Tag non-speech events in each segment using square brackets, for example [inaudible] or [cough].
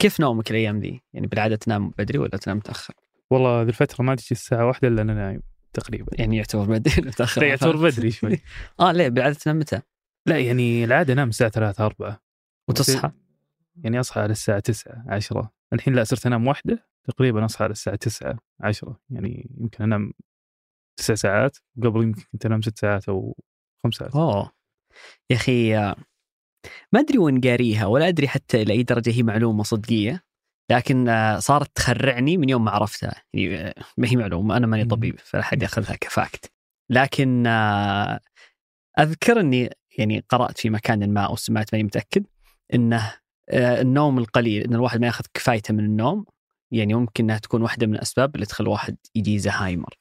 كيف نومك الأيام ذي؟ يعني بالعادة تنام بدري ولا تنام متأخر؟ والله ذي الفترة ما تجي الساعة واحدة إلا أنا نايم تقريبا. يعني يعتبر بدري متأخر؟ يعتبر [laughs] بدري شوي. آه ليه؟ بالعادة تنام متى؟ لا يعني العادة انام الساعة 3 4 وتصحى؟ يعني أصحى على الساعة 9 10 الحين لا صرت أنام واحدة تقريبا أصحى على الساعة 9 10 يعني يمكن أنام تسع ساعات قبل يمكن كنت أنام ست ساعات أو خمس ساعات. أوه. يا أخي آه، ما أدري وين قاريها ولا أدري حتى إلى اي درجة هي معلومة صدقية لكن آه، صارت تخرعني من يوم ما عرفتها يعني آه، ما هي معلومة أنا ماني. طبيب فلا حد يأخذها كفاكت لكن آه، أذكر أني يعني قرأت في مكان ما أو سمعت ماني متأكد إنه النوم القليل إن الواحد ما يأخذ كفايته من النوم يعني ممكن إنها تكون واحدة من الأسباب اللي تخلي الواحد يجي زهايمر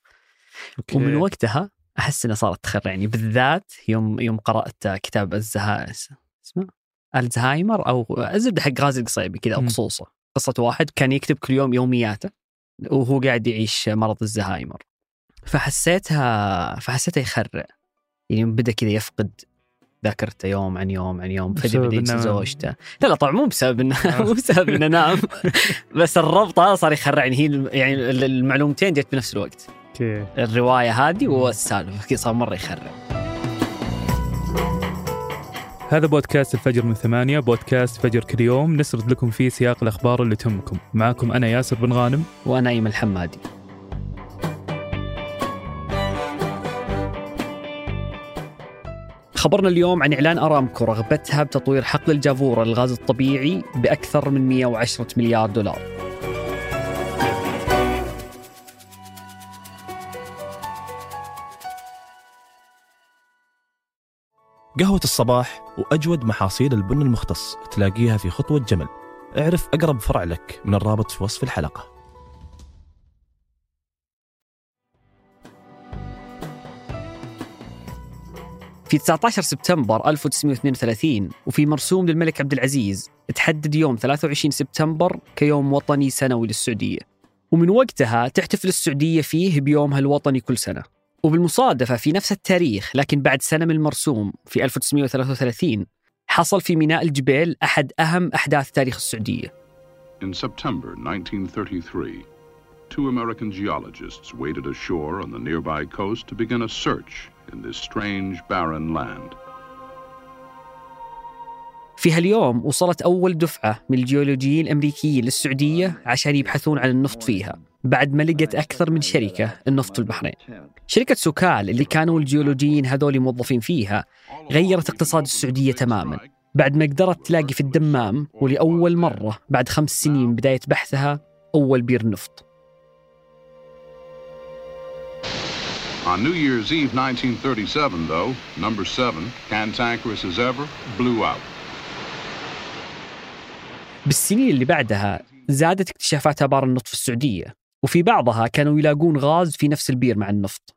أوكي. ومن وقتها أحس إنها صارت تخرعني بالذات يوم يوم قرأت كتاب الزها اسمه الزهايمر أو الزبدة حق غازي القصيبي كذا. قصوصه قصة واحد كان يكتب كل يوم يومياته وهو قاعد يعيش مرض الزهايمر. فحسيتها فحسيتها يخرع. يعني بدأ كذا يفقد ذاكرته يوم عن يوم عن يوم فجأة بدا ينسى زوجته. لا لا طبعا مو بسبب إنه آه. [laughs] مو بسبب إنه نام. [laughs] بس الربط هذا صار يخرعني هي الم- يعني المعلومتين جت بنفس الوقت. الرواية هذه والسالفة صار مرة يخرع. هذا بودكاست الفجر من ثمانية بودكاست فجر كل يوم. نسرد لكم فيه سياق الأخبار اللي تهمكم. معاكم أنا ياسر بن غانم. وأنا ايمن الحمادي خبرنا اليوم عن إعلان أرامكو رغبتها بتطوير حقل الجافورة للغاز الطبيعي بأكثر من 110 مليار دولار. قهوة الصباح وأجود محاصيل البن المختص تلاقيها في خطوة جمل. اعرف أقرب فرع لك من الرابط في وصف الحلقة. في 19 سبتمبر 1932 وفي مرسوم للملك عبد العزيز تحدد يوم 23 سبتمبر كيوم وطني سنوي للسعودية. ومن وقتها تحتفل السعودية فيه بيومها الوطني كل سنة. وبالمصادفة في نفس التاريخ لكن بعد سنة من المرسوم في 1933 حصل في ميناء الجبيل أحد أهم أحداث تاريخ السعودية In September 1933, two American geologists waded ashore on the nearby coast to begin a search in this strange, barren land. في هاليوم وصلت أول دفعة من الجيولوجيين الأمريكيين للسعودية عشان يبحثون عن النفط فيها بعد ما لقت أكثر من شركة النفط في البحرين. شركة سوكال اللي كانوا الجيولوجيين هذول موظفين فيها غيرت اقتصاد السعودية تماما. بعد ما قدرت تلاقي في الدمام ولأول مرة بعد خمس سنين من بداية بحثها أول بير نفط. On New Year's Eve 1937, though, number seven, cantankerous as ever, blew out. بالسنين اللي بعدها زادت اكتشافات آبار النفط في السعودية وفي بعضها كانوا يلاقون غاز في نفس البير مع النفط.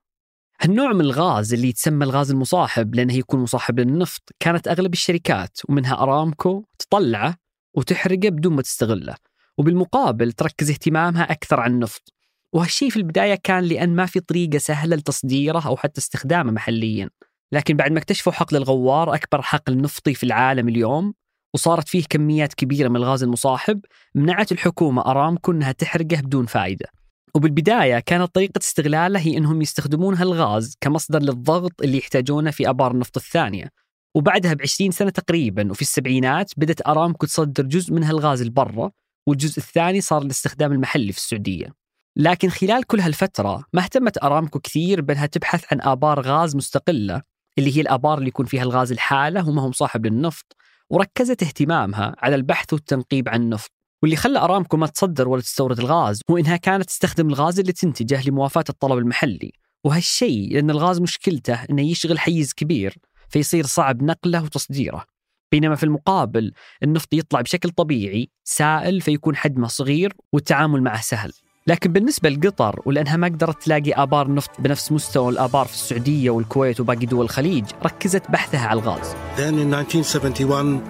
هالنوع من الغاز اللي يتسمى الغاز المصاحب لأنه يكون مصاحب للنفط كانت أغلب الشركات ومنها أرامكو تطلعه وتحرقه بدون ما تستغله وبالمقابل تركز اهتمامها أكثر عن النفط. وهالشيء في البداية كان لأن ما في طريقة سهلة لتصديره أو حتى استخدامه محليا. لكن بعد ما اكتشفوا حقل الغوار أكبر حقل نفطي في العالم اليوم وصارت فيه كميات كبيرة من الغاز المصاحب منعت الحكومة أرامكو أنها تحرقه بدون فائدة وبالبداية كانت طريقة استغلاله هي أنهم يستخدمون هالغاز كمصدر للضغط اللي يحتاجونه في أبار النفط الثانية. وبعدها بعشرين سنة تقريبا وفي السبعينات بدأت أرامكو تصدر جزء من هالغاز لبرا والجزء الثاني صار للاستخدام المحلي في السعودية. لكن خلال كل هالفترة ما اهتمت أرامكو كثير بأنها تبحث عن آبار غاز مستقلة اللي هي الآبار اللي يكون فيها الغاز الحالة وما هو مصاحب للنفط. وركزت اهتمامها على البحث والتنقيب عن النفط واللي خلى أرامكو ما تصدر ولا تستورد الغاز هو إنها كانت تستخدم الغاز اللي تنتجه لموافاة الطلب المحلي. وهالشيء لأن الغاز مشكلته إنه يشغل حيز كبير فيصير صعب نقله وتصديره. بينما في المقابل النفط يطلع بشكل طبيعي سائل فيكون حجمه صغير والتعامل معه سهل. لكن بالنسبة لقطر ولأنها ما قدرت تلاقي آبار نفط بنفس مستوى الآبار في السعودية والكويت وباقي دول الخليج ركزت بحثها على الغاز Then in 1971,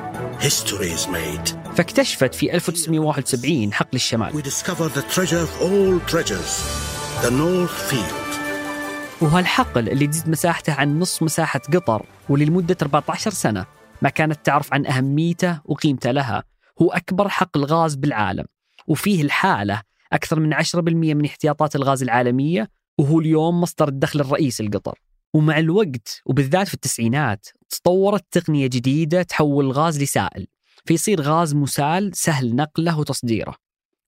history is made. فاكتشفت في 1971 حقل الشمال We discover the treasure of all treasures, the North Field. وهالحقل اللي تزيد مساحته عن نصف مساحة قطر واللي لمدة 14 سنة ما كانت تعرف عن أهميته وقيمته لها هو أكبر حقل غاز بالعالم وفيه الحالة أكثر من 10% من احتياطات الغاز العالمية وهو اليوم مصدر الدخل الرئيسي لقطر ومع الوقت وبالذات في التسعينات تطورت تقنية جديدة تحول الغاز لسائل. فيصير غاز مسال سهل نقله وتصديره.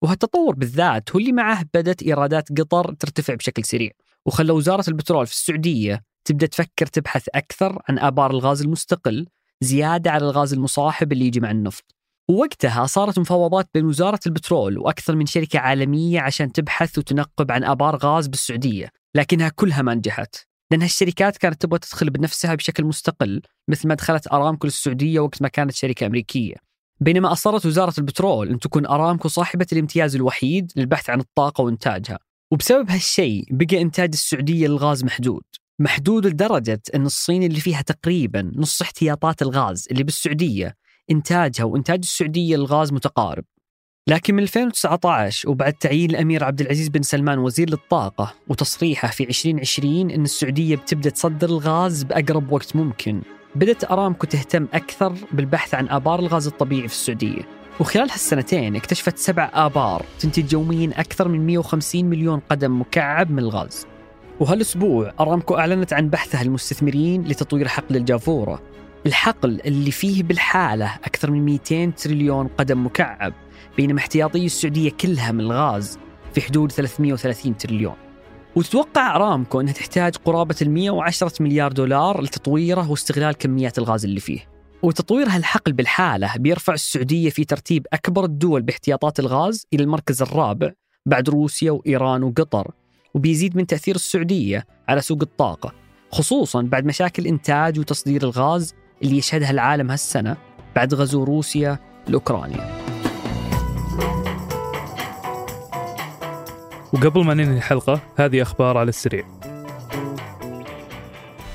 وهالتطور بالذات هو اللي معه بدأت إيرادات قطر ترتفع بشكل سريع. وخلى وزارة البترول في السعودية تبدأ تفكر تبحث أكثر عن آبار الغاز المستقل زيادة على الغاز المصاحب اللي يجي مع النفط. ووقتها صارت مفاوضات بين وزارة البترول وأكثر من شركة عالمية عشان تبحث وتنقب عن آبار غاز بالسعودية لكنها كلها ما نجحت. لأن هالشركات كانت تبغى تدخل بنفسها بشكل مستقل مثل ما دخلت أرامكو للسعودية وقت ما كانت شركة أمريكية. بينما أصرت وزارة البترول أن تكون أرامكو صاحبة الامتياز الوحيد للبحث عن الطاقة وإنتاجها. وبسبب هالشيء بقى إنتاج السعودية للغاز محدود. محدود لدرجة أن الصين اللي فيها تقريبا نص احتياطات الغاز اللي بالسعودية إنتاجها وإنتاج السعودية للغاز متقارب. لكن من 2019 وبعد تعيين الأمير عبد العزيز بن سلمان وزير للطاقة وتصريحه في 2020 أن السعودية بتبدأ تصدر الغاز بأقرب وقت ممكن. بدأت أرامكو تهتم أكثر بالبحث عن آبار الغاز الطبيعي في السعودية. وخلال هالسنتين اكتشفت سبع آبار تنتج يوميا أكثر من 150 مليون قدم مكعب من الغاز. وهالأسبوع أرامكو أعلنت عن بحثها المستثمرين لتطوير حقل الجافورة. الحقل اللي فيه بالحالة أكثر من 200 تريليون قدم مكعب بينما احتياطي السعودية كلها من الغاز في حدود 330 تريليون. وتتوقع أرامكو أنها تحتاج قرابة ال 110 مليار دولار لتطويره واستغلال كميات الغاز اللي فيه. وتطوير هالحقل بالحالة بيرفع السعودية في ترتيب أكبر الدول باحتياطات الغاز إلى المركز الرابع بعد روسيا وإيران وقطر وبيزيد من تأثير السعودية على سوق الطاقة خصوصا بعد مشاكل إنتاج وتصدير الغاز اللي يشهدها العالم هالسنة بعد غزو روسيا لأوكرانيا. وقبل ما ننهي الحلقة هذه أخبار على السريع.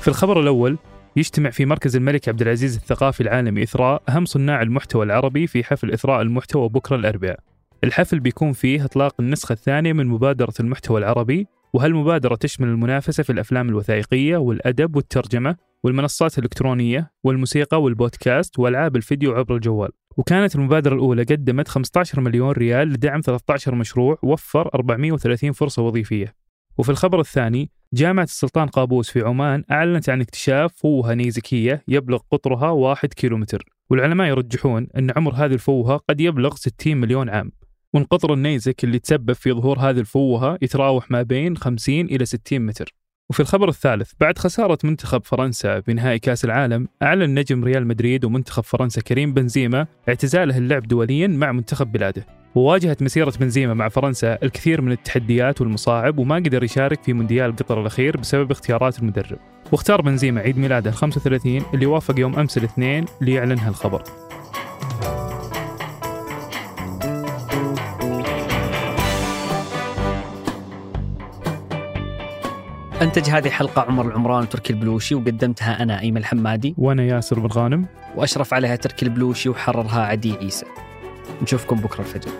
في الخبر الأول يجتمع في مركز الملك عبد العزيز الثقافي العالمي إثراء أهم صناع المحتوى العربي في حفل إثراء المحتوى بكرة الأربعاء. الحفل بيكون فيه إطلاق النسخة الثانية من مبادرة المحتوى العربي وهالمبادرة تشمل المنافسة في الأفلام الوثائقية والأدب والترجمة والمنصات الإلكترونية والموسيقى والبودكاست وألعاب الفيديو عبر الجوال. وكانت المبادرة الأولى قدمت 15 مليون ريال لدعم 13 مشروع وفر 430 فرصة وظيفية. وفي الخبر الثاني جامعة السلطان قابوس في عمان أعلنت عن اكتشاف فوهة نيزكية يبلغ قطرها 1 كيلومتر. والعلماء يرجحون أن عمر هذه الفوهة قد يبلغ 60 مليون عام. وان قطر النيزك اللي تسبب في ظهور هذه الفوهة يتراوح ما بين 50 إلى 60 متر. وفي الخبر الثالث بعد خسارة منتخب فرنسا بنهائي كأس العالم أعلن نجم ريال مدريد ومنتخب فرنسا كريم بنزيما اعتزاله اللعب دوليا مع منتخب بلاده. وواجهت مسيرة بنزيما مع فرنسا الكثير من التحديات والمصاعب وما قدر يشارك في مونديال قطر الأخير بسبب اختيارات المدرب. واختار بنزيما عيد ميلاده ال 35 اللي وافق يوم أمس الاثنين ليعلن هالخبر أنتج هذه الحلقة عمر العمران وتركي البلوشي وقدمتها أنا أيمن الحمادي. وأنا ياسر بن غانم. وأشرف عليها تركي البلوشي وحررها عدي عيسى. نشوفكم بكرة الفجر.